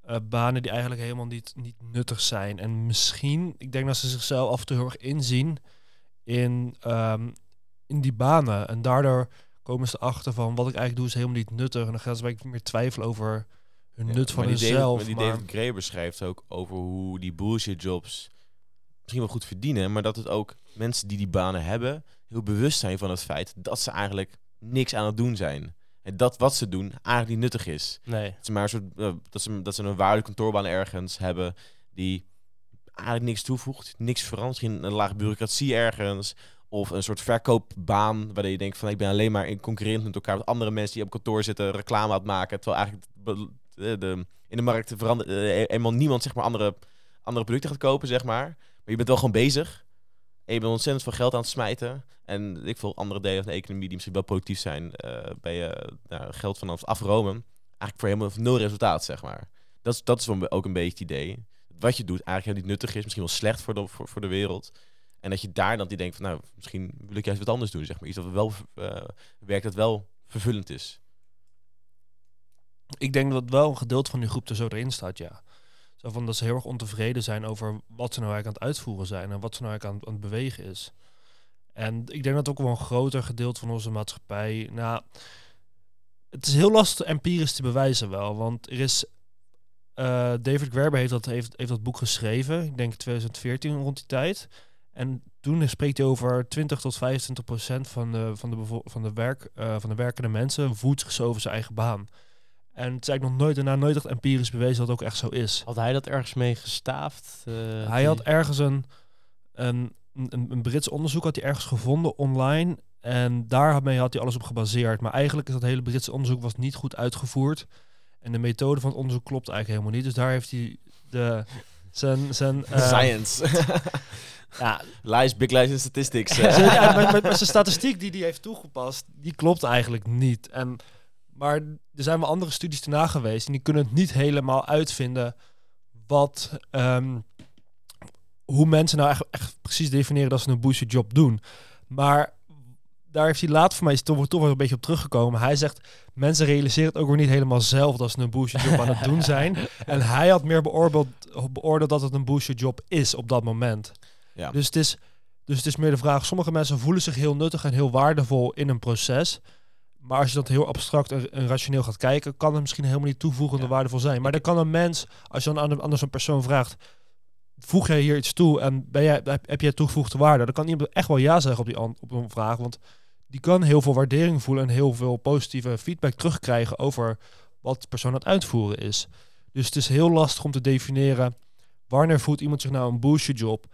eh, banen die eigenlijk helemaal niet, niet nuttig zijn. En misschien, ik denk dat ze zichzelf af en toe heel erg inzien in, ehm, in die banen. En daardoor komen ze erachter van wat ik eigenlijk doe is helemaal niet nuttig. En dan gaan ze meer twijfelen over hun nut van maar die hunzelf. David, maar die David Graeber schrijft ook over hoe die bullshit jobs misschien wel goed verdienen, maar dat het ook mensen die die banen hebben heel bewust zijn van het feit dat ze eigenlijk niks aan het doen zijn. En dat wat ze doen eigenlijk niet nuttig is. nee. Het is maar een soort, eh, dat, ze, dat ze een waarde kantoorbaan ergens hebben die eigenlijk niks toevoegt, niks verandert. Misschien een laag bureaucratie ergens. Of een soort verkoopbaan waar je denkt van ik ben alleen maar in concurrent met elkaar met andere mensen die op kantoor zitten reclame aan het maken. Terwijl eigenlijk de- in de markt verandert eh, eenmaal niemand zeg maar andere, andere producten gaat kopen, zeg maar. Maar je bent wel gewoon bezig. En je bent ontzettend veel geld aan het smijten. En ik veel andere delen van de economie die misschien wel productief zijn, eh ben je geld vanaf afromen. Eigenlijk voor helemaal nul resultaat, zeg maar. Dat is, dat is ook een beetje het idee. wat je doet eigenlijk niet nuttig is, misschien wel slecht voor de, voor, de wereld. En dat je daar dan die denkt van, nou, misschien wil ik juist wat anders doen, zeg maar. Iets dat wel eh, werkt dat wel vervullend is. Ik denk dat wel een gedeelte van die groep er zo erin staat, ja. Zo van dat ze heel erg ontevreden zijn over wat ze nou eigenlijk aan het uitvoeren zijn en wat ze nou eigenlijk aan, het bewegen is. En ik denk dat ook wel een groter gedeelte van onze maatschappij. Nou, het is heel lastig empirisch te bewijzen wel. Want er is. eh, David Graeber heeft dat, heeft, heeft dat boek geschreven. Ik denk 2014 rond die tijd. En toen spreekt hij over 20 tot 25 procent van de, van de, van de, werk, eh, van de werkende mensen voedt zich over zijn eigen baan. En het is eigenlijk nog nooit daarna nooit echt empirisch bewezen dat het ook echt zo is. Had hij dat ergens mee gestaafd? Eh, Hij had ergens een, een, een, een Brits onderzoek had hij ergens gevonden online. En daarmee had hij alles op gebaseerd. Maar eigenlijk is dat hele Britse onderzoek was niet goed uitgevoerd. En de methode van het onderzoek klopt eigenlijk helemaal niet. Dus daar heeft hij de, zijn... zijn eh, Science. Ja, lies, big lies en statistics. ja, maar, maar- maar zijn statistiek die hij heeft toegepast, die klopt eigenlijk niet. En, maar er zijn wel andere studies daarna geweest en die kunnen het niet helemaal uitvinden wat, ehm, hoe mensen nou echt, echt precies definiëren dat ze een bullshit job doen. Maar daar heeft hij later voor mij is toch, toch wel een beetje op teruggekomen. Hij zegt, mensen realiseren het ook weer niet helemaal zelf dat ze een bullshit job aan het doen zijn. En hij had meer beoordeeld, beoordeeld dat het een bullshit job is op dat moment. Ja. Dus het is, dus het is meer de vraag, sommige mensen voelen zich heel nuttig en heel waardevol in een proces. Maar als je dat heel abstract en, rationeel gaat kijken, kan het misschien helemaal niet toevoegend en Ja. waardevol zijn. Maar dan kan een mens, als je dan aan, de- aan zo'n persoon vraagt, voeg jij hier iets toe en ben jij, heb, heb jij toegevoegde waarde? Dan kan iemand echt wel ja zeggen op die an- op een vraag, want die kan heel veel waardering voelen en heel veel positieve feedback terugkrijgen over wat de persoon aan het uitvoeren is. Dus het is heel lastig om te definiëren wanneer voelt iemand zich nou een bullshit job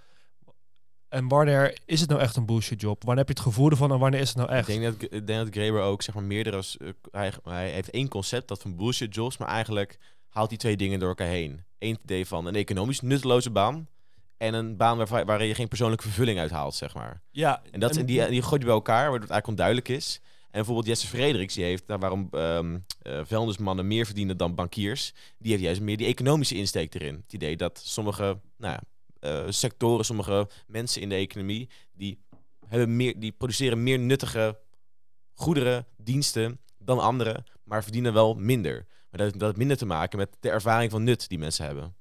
en wanneer is het nou echt een bullshit job? Wanneer heb je het gevoel ervan en wanneer is het nou Ik echt? denk dat, ik denk dat Graeber ook zeg maar meerdere... s- eh, hij, hij heeft één concept, dat van bullshit jobs, maar eigenlijk haalt die twee dingen door elkaar heen. Eén idee van een economisch nutteloze baan en een baan waar, waar je geen persoonlijke vervulling uit haalt, zeg maar. Ja, En, dat, en die, die gooit je bij elkaar, waardoor het eigenlijk onduidelijk is. En bijvoorbeeld Jesse Frederiks, die heeft, nou, waarom ehm eh, vuilnismannen meer verdienen dan bankiers, die heeft juist meer die economische insteek erin. Het idee dat sommige nou ja, eh, sectoren, sommige mensen in de economie, die, hebben meer, die produceren meer nuttige goederen, diensten dan anderen, maar verdienen wel minder. Maar dat, dat heeft minder te maken met de ervaring van nut die mensen hebben.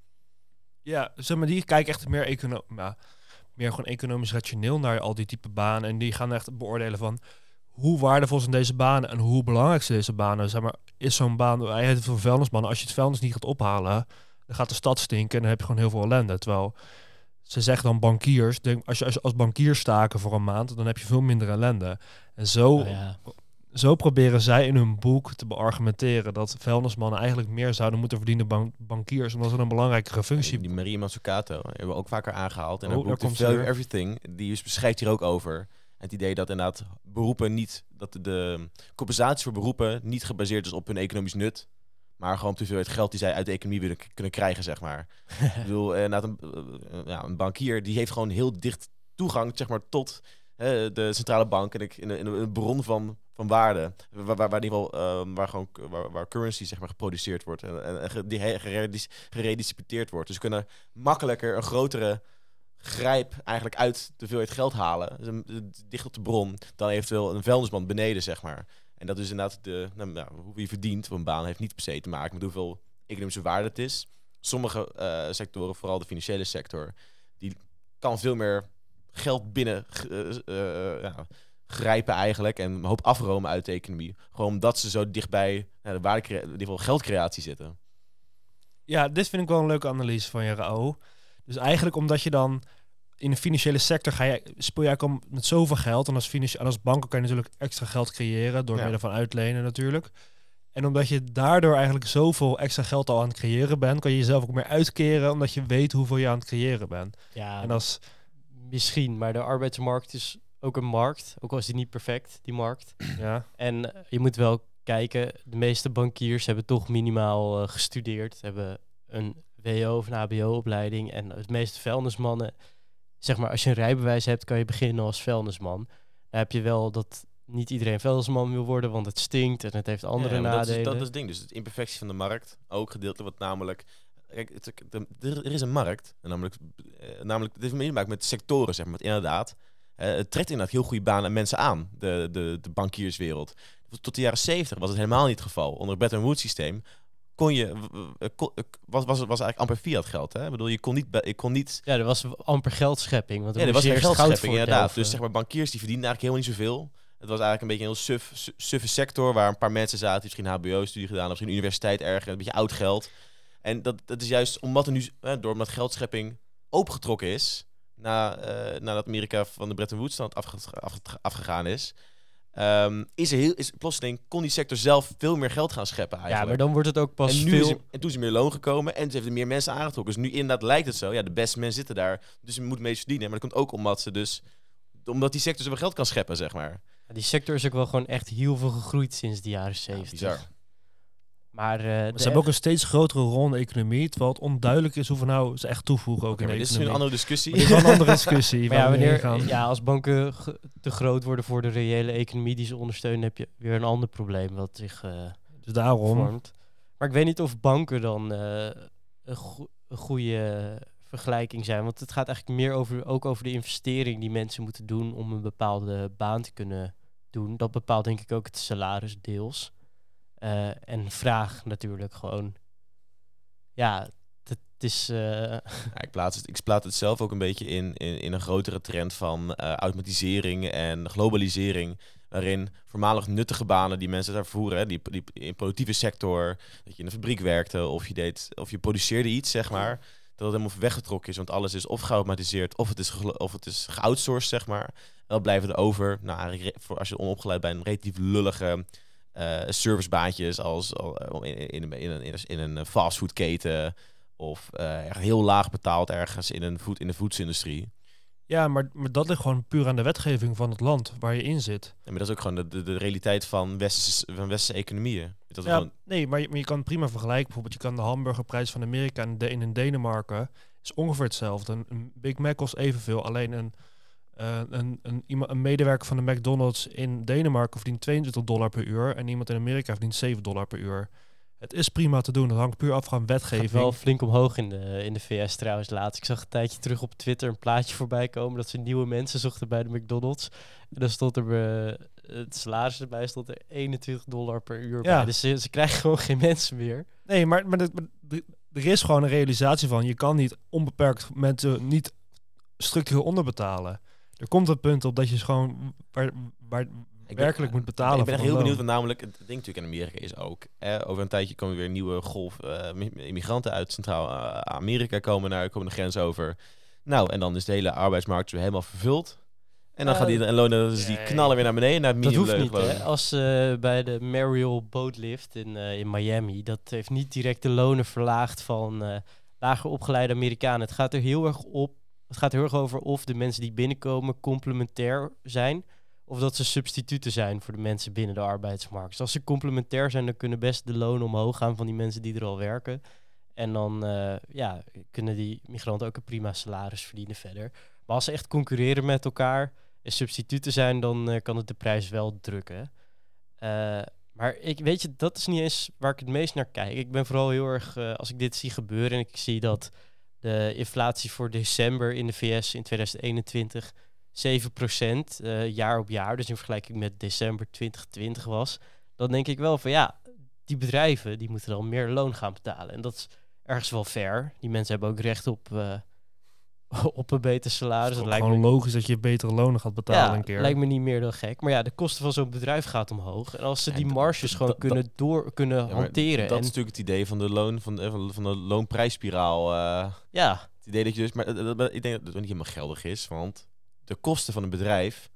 Ja, zeg maar, die kijken echt meer, econo meer gewoon economisch rationeel naar al die type banen. En die gaan echt beoordelen van hoe waardevol zijn deze banen en hoe belangrijk zijn deze banen. Zeg maar, is zo'n baan, hij heeft het voor vuilnismannen, als je het vuilnis niet gaat ophalen, dan gaat de stad stinken en dan heb je gewoon heel veel ellende. Terwijl ze zeggen dan bankiers, denk, als je als, je als bankier staken voor een maand, dan heb je veel minder ellende. En zo, ja, zo proberen zij in hun boek te beargumenteren dat vuilnismannen eigenlijk meer zouden moeten verdienen dan bankiers, omdat ze een belangrijkere functie Die Marie Mazzucato hebben we ook vaker aangehaald. En Oh, haar boek Value. Everything, die is- beschrijft hier ook over. Het idee dat inderdaad beroepen niet, dat de compensatie voor beroepen niet gebaseerd is op hun economisch nut. Maar gewoon op de hoeveelheid geld die zij uit de economie willen kunnen krijgen, zeg maar. Ik bedoel, eh, een, eh, eh, ja, een bankier die heeft gewoon heel dicht toegang zeg maar, tot hè, de centrale bank en ik- in een, in een bron van, van waarde. Waar, waar, waar, in ieder geval, eh, waar, gewoon, waar, waar currency zeg maar, geproduceerd wordt en, en, die he- geredis- geredistributeerd wordt. Dus kunnen makkelijker een grotere grijp eigenlijk uit de hoeveelheid geld halen. Dus een- dicht op de bron dan eventueel een vuilnisman beneden, zeg maar. En dat is inderdaad de, nou, je verdient voor een baan heeft niet per se te maken met hoeveel economische waarde het is. Sommige eh, sectoren, vooral de financiële sector, die kan veel meer geld binnen eh, eh, ja, grijpen eigenlijk en een hoop afromen uit de economie. Gewoon omdat ze zo dichtbij nou, de waarde, in ieder geval geldcreatie zitten. Ja, dit vind ik wel een leuke analyse van je. Dus eigenlijk omdat je dan in de financiële sector ga je, speel je eigenlijk om met zoveel geld. En als, financi- en als banken kan je natuurlijk extra geld creëren door Ja. middel van uitlenen natuurlijk. En omdat je daardoor eigenlijk zoveel extra geld al aan het creëren bent, kan je jezelf ook meer uitkeren omdat je weet hoeveel je aan het creëren bent. ja En als, misschien, maar de arbeidsmarkt is ook een markt. Ook al is die niet perfect, die markt. ja, En je moet wel kijken, de meeste bankiers hebben toch minimaal eh, gestudeerd. Hebben een WO of een HBO-opleiding. En de meeste vuilnismannen, zeg maar, als je een rijbewijs hebt, kan je beginnen als vuilnisman. Dan heb je wel dat niet iedereen vuilnisman wil worden, want het stinkt en het heeft andere Ja, maar dat is, nadelen. dat is het ding. Dus de imperfectie van de markt, ook gedeeltelijk wat namelijk kijk, het, er, is een markt. Namelijk, eh, namelijk, dit heeft maken met sectoren, zeg maar. Inderdaad, eh, het trekt inderdaad heel goede banen en mensen aan, de, de, de bankierswereld. Tot de jaren 70 was het helemaal niet het geval. Onder het Bretton Woods systeem kon je, kon- eh, was, was, was eigenlijk amper fiat geld. Hè? Ik bedoel, je kon niet, je kon niet Ja, er was amper geldschepping. Want ja, er er was geen geldschepping, inderdaad. Dus zeg maar, bankiers die verdienden eigenlijk helemaal niet zoveel. Het was eigenlijk een beetje een heel suf, su- suffe sector waar een paar mensen zaten die misschien HBO-studie gedaan, of misschien universiteit ergens, een beetje oud geld. En dat, dat is juist omdat er nu, eh, door omdat geldschepping opengetrokken is, na, eh, nadat Amerika van de Bretton Woods stand afge- afge- afgegaan is, ehm, is er heel, is plotseling kon die sector zelf veel meer geld gaan scheppen ja, eigenlijk. maar dan wordt het ook pas en, nu is veel... er- en toen is er meer loon gekomen en ze heeft er meer mensen aangetrokken. Dus nu inderdaad lijkt het zo. Ja, de beste mensen zitten daar. Dus ze moet meest verdienen. Maar dat komt ook omdat ze dus... Omdat die sector zoveel geld kan scheppen, zeg maar. Die sector is ook wel gewoon echt heel veel gegroeid sinds de jaren Ja, 70. bizar. Maar eh, Maar ze hebben ook een steeds grotere rol in de economie, terwijl het onduidelijk is hoeveel nou ze echt toevoegen ook in de dit is nu een andere discussie. Maar dit is wel een andere discussie. Maar ja, waar we heen wanneer, gaan. ja, als banken te groot worden voor de reële economie die ze ondersteunen, heb je weer een ander probleem wat zich eh, Dus daarom, vormt. Maar ik weet niet of banken dan eh, een, een goede vergelijking zijn. Want het gaat eigenlijk meer over, ook over de investering die mensen moeten doen om een bepaalde baan te kunnen doen. Dat bepaalt denk ik ook het salaris deels. Eh, en vraag natuurlijk gewoon. Ja, het is... eh, Ja, ik, plaats het, ik plaats het zelf ook een beetje in, in, in een grotere trend van eh, automatisering en globalisering. Waarin voormalig nuttige banen die mensen daar voeren, die, die in de productieve sector, dat je in een fabriek werkte of je, deed, of je produceerde iets, zeg maar. Dat het helemaal weggetrokken is, want alles is of geautomatiseerd of het is, of het is geoutsourced, zeg maar. Wel blijven er over, nou, eigenlijk voor als je onopgeleid bent, relatief lullige servicebaantjes als al- in, in, in, in, een, in een- fastfoodketen. Of eh, echt heel laag betaald ergens in, een voed, in de voedselindustrie. ja, maar, maar dat ligt gewoon puur aan de wetgeving van het land waar je in zit. Maar dat is ook gewoon de, de, de realiteit van westerse, van westerse economieën. Dat Ja, gewoon, nee, maar je, maar je kan het prima vergelijken. Bijvoorbeeld, je kan de hamburgerprijs van Amerika en de, in Denemarken is ongeveer hetzelfde. Een Big Mac kost evenveel. Alleen een, eh, een, een, een medewerker van de McDonald's in Denemarken verdient 22 dollar per uur. En iemand in Amerika verdient 7 dollar per uur. Het is prima te doen. Dat hangt puur af van wetgeving. wel flink omhoog in de, in de VS trouwens laatst. Ik zag een tijdje terug op Twitter een plaatje voorbij komen dat ze nieuwe mensen zochten bij de McDonald's. En dan stond er eh, het salaris erbij stond er 21 dollar per uur Ja. bij. Dus ze, ze krijgen gewoon geen mensen meer. Nee, maar, maar, er- er is gewoon een realisatie van... je kan niet onbeperkt mensen niet structureel onderbetalen. Er komt een punt op dat je gewoon waar, waar Ik ben- werkelijk moet betalen. Ik ben echt voor heel benieuwd, want namelijk, het ding natuurlijk in Amerika is ook, eh, over een tijdje komen weer nieuwe golf eh, mi- immigranten uit Centraal-Amerika komen naar komen de grens over. Nou, en dan is de hele arbeidsmarkt weer helemaal vervuld. En dan Eh, gaat die en lonen, dus die knallen weer naar beneden, naar het Dat hoeft niet, hè? Als eh, bij de Mariel Boatlift in, eh, in Miami, dat heeft niet direct de lonen verlaagd van eh, lager opgeleide Amerikanen. Het gaat er heel erg op. Het gaat heel erg over of de mensen die binnenkomen complementair zijn. Of dat ze substituten zijn voor de mensen binnen de arbeidsmarkt. Dus als ze complementair zijn, dan kunnen best de lonen omhoog gaan van die mensen die er al werken. En dan eh, ja, kunnen die migranten ook een prima salaris verdienen verder. Maar als ze echt concurreren met elkaar en substituten zijn, dan eh, kan het de prijs wel drukken. Eh, maar ik weet je, dat is niet eens waar ik het meest naar kijk. Ik ben vooral heel erg, als ik dit zie gebeuren en ik zie dat de inflatie voor december in de VS in 2021 7% eh, jaar op jaar, dus in vergelijking met december 2020 was, dan denk ik wel van ja, die bedrijven die moeten dan meer loon gaan betalen. En dat is ergens wel fair. Die mensen hebben ook recht op, eh, op een beter salaris. Het lijkt gewoon me logisch dat je betere lonen gaat betalen ja, een keer. lijkt me niet meer dan gek. Maar ja, de kosten van zo'n bedrijf gaat omhoog. En als ze die marges gewoon kunnen, door, kunnen Ja, hanteren. Dat en, is natuurlijk het idee van de loon, van de, van de loonprijsspiraal. eh. ja, Het idee dat je dus, maar dat- dat- dat- ik denk dat het niet helemaal geldig is, want de kosten van een bedrijf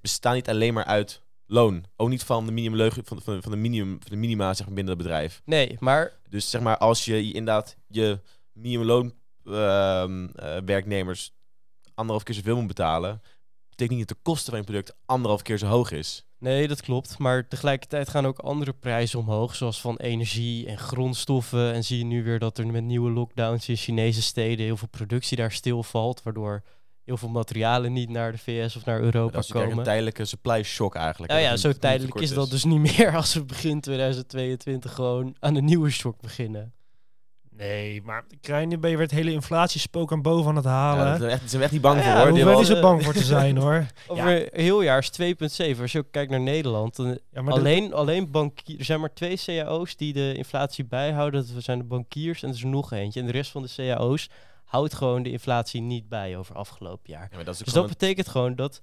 bestaan niet alleen maar uit loon. Ook niet van de minimumleug van, van, van de minimum, van de minima zeg maar, binnen het bedrijf. nee, maar Dus zeg maar, als je inderdaad je minimumloon eh, werknemers anderhalf keer zoveel moet betalen, betekent niet dat de kosten van je product anderhalf keer zo hoog is. nee, dat klopt. Maar tegelijkertijd gaan ook andere prijzen omhoog, zoals van energie en grondstoffen. En zie je nu weer dat er met nieuwe lockdowns in Chinese steden heel veel productie daar stilvalt, waardoor heel veel materialen niet naar de VS of naar Europa dat is komen. een tijdelijke supply shock eigenlijk. Nou ja, zo tijdelijk is dat dus niet meer als we begin 2022 gewoon aan een nieuwe shock beginnen. Nee, maar Krijn ben je weer het hele inflatiespook aan boven aan het Ja, halen. daar zijn echt, zijn echt niet bang Ja, voor ja, hoor. Daar Die hoeven niet zo bang voor te zijn hoor. Over een heel jaar is 2,7. Als je ook kijkt naar Nederland, dan Ja, maar dat- alleen, alleen bankiers. Er zijn maar twee cao's die de inflatie bijhouden. Dat zijn de bankiers en er is er nog eentje. En de rest van de cao's houdt gewoon de inflatie niet bij over afgelopen jaar. Ja, maar dat is Dus dat betekent gewoon dat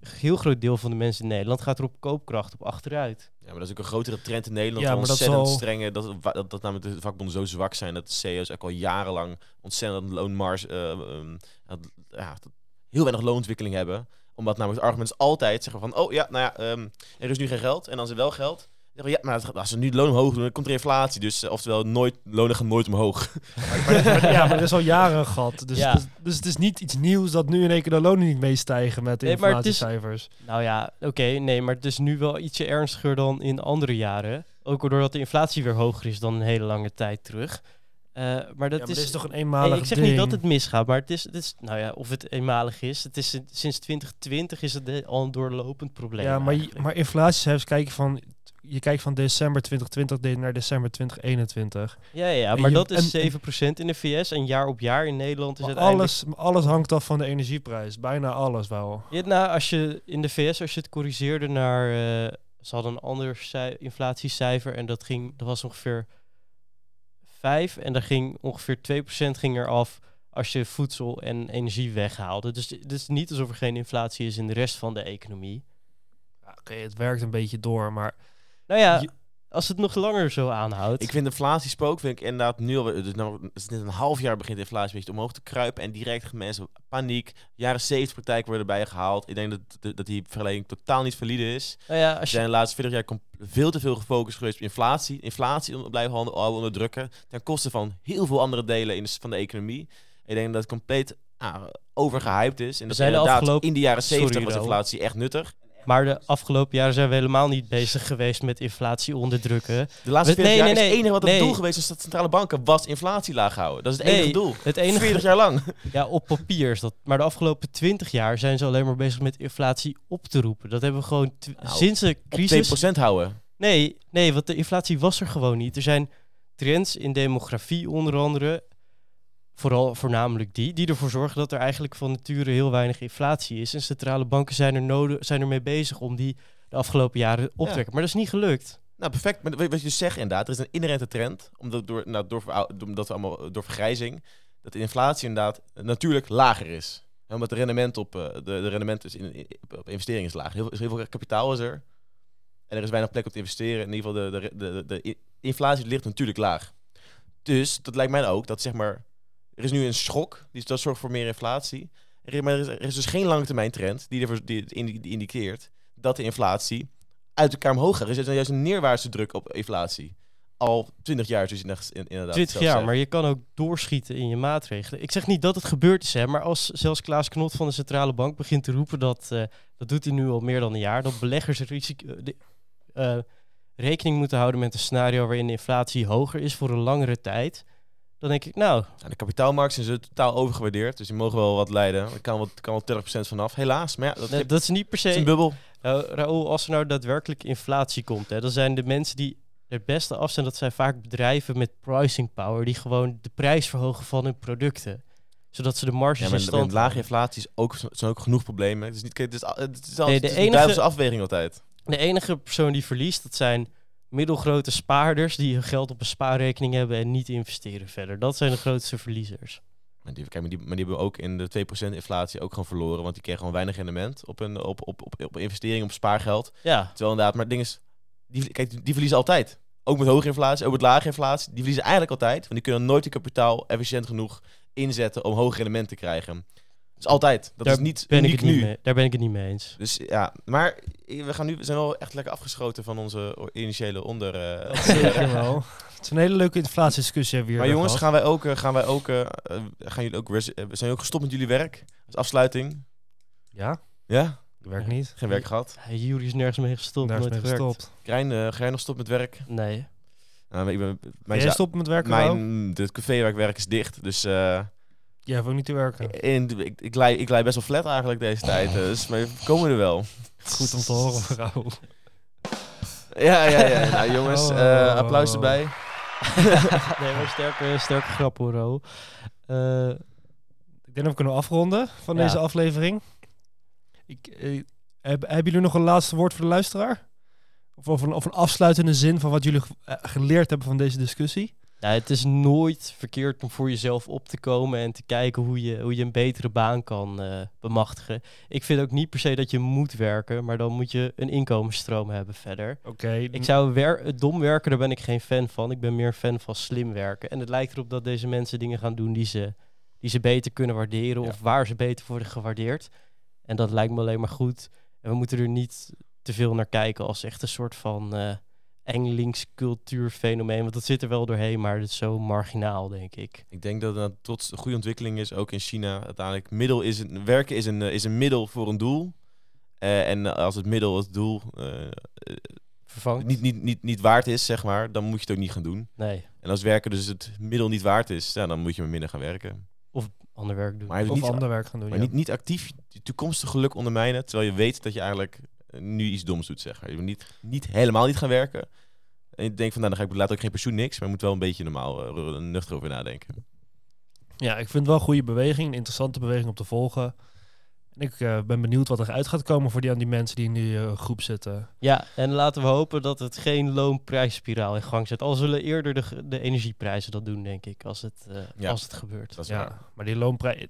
een heel groot deel van de mensen in Nederland gaat er op koopkracht op achteruit. Ja, maar dat is ook een grotere trend in Nederland. Ja, maar dat ontzettend zal- strenge, dat, dat, dat namelijk de vakbonden zo zwak zijn dat de CEO's ook al jarenlang ontzettend loonmars, eh, ehm, dat- ja, dat heel weinig loonontwikkeling hebben. Omdat namelijk het argument is altijd zeggen van, oh ja, nou ja, ehm, er is nu geen geld. En dan is er wel geld. Ja, maar als we nu de loon omhoog doen, dan komt er inflatie. Dus eh, oftewel, nooit, lonen gaan nooit omhoog. Maar, maar- ja, maar er is al jaren een gat. Dus, Ja. dus, dus het is niet iets nieuws dat nu in één keer de lonen niet meestijgen met de Nee, maar het is- inflatiecijfers. Nou ja, oké, nee, maar het is nu wel ietsje ernstiger dan in andere jaren. Ook doordat de inflatie weer hoger is dan een hele lange tijd terug. Eh, maar dat Ja, maar is, toch een Nee, eenmalig ik zeg ding? niet dat het misgaat, maar het is, het is, nou ja, of het eenmalig is. Het is sinds 2020 is het de- al een doorlopend probleem. Ja, maar, je- maar inflatiecijfers kijken van... Je kijkt van december 2020 de- naar december 2021. ja, ja, maar je- dat is en- 7% in de VS en jaar op jaar in Nederland is het eigenlijk... alles, alles hangt af van de energieprijs. Bijna alles wel. Ja, nou, als je in de VS, als je het corrigeerde naar... eh, ze hadden een ander cij- inflatiecijfer en dat, ging, dat was ongeveer 5 en daar ging ongeveer 2% ging er af als je voedsel en energie weghaalde. Dus het is niet alsof er geen inflatie is in de rest van de economie. Ja, Oké, het werkt een beetje door, maar... Nou ja, Je- als het nog langer zo aanhoudt. Ik vind inflatiespook, vind ik inderdaad nu al, dus nou, het is net een half jaar begint de inflatie een beetje omhoog te kruipen en direct mensen paniek. Jaren 70 praktijk worden erbij gehaald. Ik denk dat, dat, die vergelijking totaal niet valide is. nou ja, als zijn je, de laatste 40 jaar veel te veel gefocust geweest op inflatie. Inflatie blijven handen al onderdrukken ten koste van heel veel andere delen in de, van de economie. Ik denk dat het compleet ah, overgehyped is. En dat zijn de inderdaad afgelopen- in de jaren Sorry, 70 was inflatie echt nuttig. Maar de afgelopen jaren zijn we helemaal niet bezig geweest met inflatie onderdrukken. De laatste Nee, 40 jaar nee, is het enige wat nee. het doel geweest is dat centrale banken was inflatie laag houden. Dat is het enige doel. Het enige, 40 jaar lang. ja, op papier is dat. Maar de afgelopen 20 jaar zijn ze alleen maar bezig met inflatie op te roepen. Dat hebben we gewoon Nou, sinds de Op crisis. 2% houden. Nee, nee, want de inflatie was er gewoon niet. Er zijn trends in demografie onder andere, vooral voornamelijk die, die ervoor zorgen dat er eigenlijk van nature heel weinig inflatie is. En centrale banken zijn er, nodig, zijn ermee bezig om die de afgelopen jaren op te Ja. trekken. Maar dat is niet gelukt. Nou, perfect. Maar wat je dus zegt inderdaad, er is een inherente trend, omdat, door, nou, door, omdat we allemaal door vergrijzing, dat de inflatie inderdaad natuurlijk lager is. Ja, omdat de rendement op eh, de, de rendement is in, op, op investering is laag. Heel, veel- heel veel kapitaal is er. En er is weinig plek om te investeren. In ieder geval, de, de, de, de inflatie ligt natuurlijk laag. Dus dat lijkt mij ook dat zeg maar, er is nu een schok, die, dat zorgt voor meer inflatie. Er is, maar er is, er is dus geen lange termijn trend die ervoor die, die indiceert dat de inflatie uit elkaar omhoog gaat. Er is juist een neerwaartse druk op inflatie. Al 20 jaar dus in, in, inderdaad. 20 zelfs jaar, maar je kan ook doorschieten in je maatregelen. Ik zeg niet dat het gebeurd is, hè, maar als zelfs Klaas Knot van de Centrale Bank begint te roepen dat, eh, dat doet hij nu al meer dan een jaar, dat beleggers risico, eh, de- eh, rekening moeten houden met een scenario waarin de inflatie hoger is voor een langere tijd, dan denk ik, nou, de kapitaalmarkten zijn totaal overgewaardeerd. Dus die mogen wel wat leiden. Er kan wel, kan wel 20% vanaf. Helaas. Maar ja, dat, nee, dat is niet per is een se... bubbel. Raoul, als er nou daadwerkelijk inflatie komt, hè, dan zijn de mensen die het beste af zijn, dat zijn vaak bedrijven met pricing power, die gewoon de prijs verhogen van hun producten. Zodat ze de marges Ja, in maar stand met lage inflatie is ook, zijn ook genoeg problemen. Het is, niet, het is, het is, al, Nee, het de is enige- duivelse afweging altijd. De enige persoon die verliest, dat zijn middelgrote spaarders die hun geld op een spaarrekening hebben en niet investeren verder. Dat zijn de grootste verliezers. Maar die, kijk, maar, die, maar die hebben ook in de 2% inflatie ook gewoon verloren. Want die kregen gewoon weinig rendement op, een, op, op, op, op investering, op spaargeld. Ja, Terwijl inderdaad, maar het ding is, die, kijk, die verliezen altijd. Ook met hoge inflatie, ook met lage inflatie. Die verliezen eigenlijk altijd. Want die kunnen nooit die kapitaal efficiënt genoeg inzetten om hoog rendement te krijgen. Dus altijd. Dat daar, is niet ben ik het niet nu. mee, daar ben ik het niet mee eens. Dus ja, maar we, gaan nu, we zijn wel echt lekker afgeschoten van onze initiële onder. eh, Zeker wel. Het is een hele leuke inflatiediscussie hebben we hier maar jongens, gehad. gaan wij ook, eh, gaan wij ook, eh, eh, gaan jullie ook, eh, zijn jullie ook gestopt met jullie werk? Als afsluiting? Ja, Ja? werkt niet. Geen werk gehad? Jury is nergens mee gestopt, is nooit mee gestopt. Krijn, eh, ga jij nog stoppen met werk? Nee. Nou, maar ik ben, mijn, jij stoppen met werken, mijn het café waar ik werk is dicht. Dus eh, Jij hoeft ook niet te werken. in, ik, ik, lei, ik lei best wel flat eigenlijk deze tijd. Dus maar we komen er wel. Goed om te horen. Ja, ja, ja. Nou jongens, Oh, eh, oh, applaus oh. erbij. nee, maar sterke, sterke grap hoor. Eh, Ik denk dat we kunnen afronden van Ja. deze aflevering. Ik, eh, heb, hebben jullie nog een laatste woord voor de luisteraar? Of, of, een, of een afsluitende zin van wat jullie ge- geleerd hebben van deze discussie? Nou, het is nooit verkeerd om voor jezelf op te komen en te kijken hoe je, hoe je een betere baan kan eh, bemachtigen. Ik vind ook niet per se dat je moet werken, maar dan moet je een inkomensstroom hebben verder. Oké. Ik zou wer dom werken, daar ben ik geen fan van. Ik ben meer fan van slim werken. En het lijkt erop dat deze mensen dingen gaan doen die ze, die ze beter kunnen waarderen Ja. of waar ze beter worden gewaardeerd. En dat lijkt me alleen maar goed. En we moeten er niet te veel naar kijken als echt een soort van eh Engelings cultuurfenomeen. Want dat zit er wel doorheen, maar het is zo marginaal, denk ik. Ik denk dat het trots een goede ontwikkeling is, ook in China. Uiteindelijk, middel is een, werken is een, is een middel voor een doel. Eh, en als het middel het doel Vervangt? niet, niet, niet, niet waard is, zeg maar, dan moet je het ook niet gaan doen. Nee, En als werken dus het middel niet waard is, ja, dan moet je maar minder gaan werken. ander werk doen. Maar, Of niet, ander werk gaan doen. maar ja. niet, niet actief je toekomstig geluk ondermijnen, terwijl je weet dat je eigenlijk nu iets doms doet, zeg maar. Je moet niet, niet helemaal niet gaan werken. En je denkt van, nou, dan ga ik later ook geen pensioen, niks. Maar je moet wel een beetje normaal, eh, nuchter over nadenken. Ja, ik vind het wel een goede beweging, een interessante beweging om te volgen. En ik eh, ben benieuwd wat er uit gaat komen voor die, aan die mensen die in die eh, groep zitten. Ja, en laten we hopen dat het geen loonprijsspiraal in gang zet. Al zullen eerder de, de energieprijzen dat doen, denk ik, als het, eh, Ja. als het gebeurt. Dat is waar. Ja, maar die loonprijs...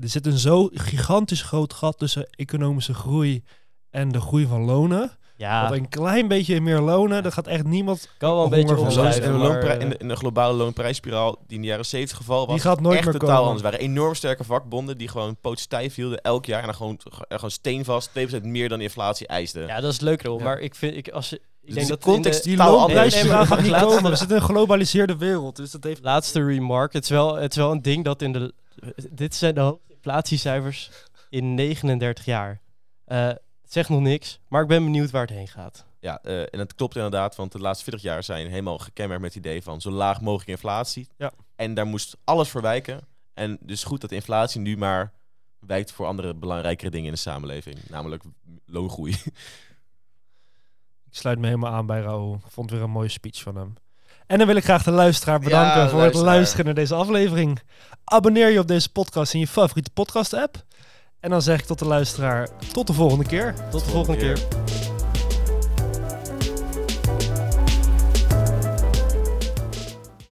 Er zit een zo gigantisch groot gat tussen economische groei en de groei van lonen. Ja, Want een klein beetje meer lonen, dat gaat echt niemand... kan wel een beetje van en, maar, loonprij- eh, en de, globale loonprijsspiraal die in de jaren 70 geval was, Die gaat nooit echt meer totaal komen. anders. Er waren enorm sterke vakbonden die gewoon pootstijf hielden elk jaar en dan gewoon, er gewoon steenvast 2% meer dan de inflatie eisten. Ja, dat is leuk. Ja. Maar ik vind, ik, als je, ik Dus denk de dat in context de Die Nee, gaat niet komen. We zitten in een geglobaliseerde wereld, dus dat heeft... laatste remark. Het is wel, het is wel een ding dat in de... Dit zijn de hoogste inflatiecijfers in 39 jaar. Eh, het zegt nog niks, maar ik ben benieuwd waar het heen gaat. Ja, eh, en het klopt inderdaad, want de laatste 40 jaar zijn helemaal gekenmerkt met het idee van zo laag mogelijk inflatie. Ja. En daar moest alles voor wijken. En dus goed dat de inflatie nu maar wijkt voor andere belangrijkere dingen in de samenleving, namelijk loongroei. Ik sluit me helemaal aan bij Raoul. Ik vond weer een mooie speech van hem. En dan wil ik graag de luisteraar bedanken Ja, voor luisteraar. het luisteren naar deze aflevering. Abonneer je op deze podcast in je favoriete podcast app. En dan zeg ik tot de luisteraar, tot de volgende keer. Tot de volgende keer.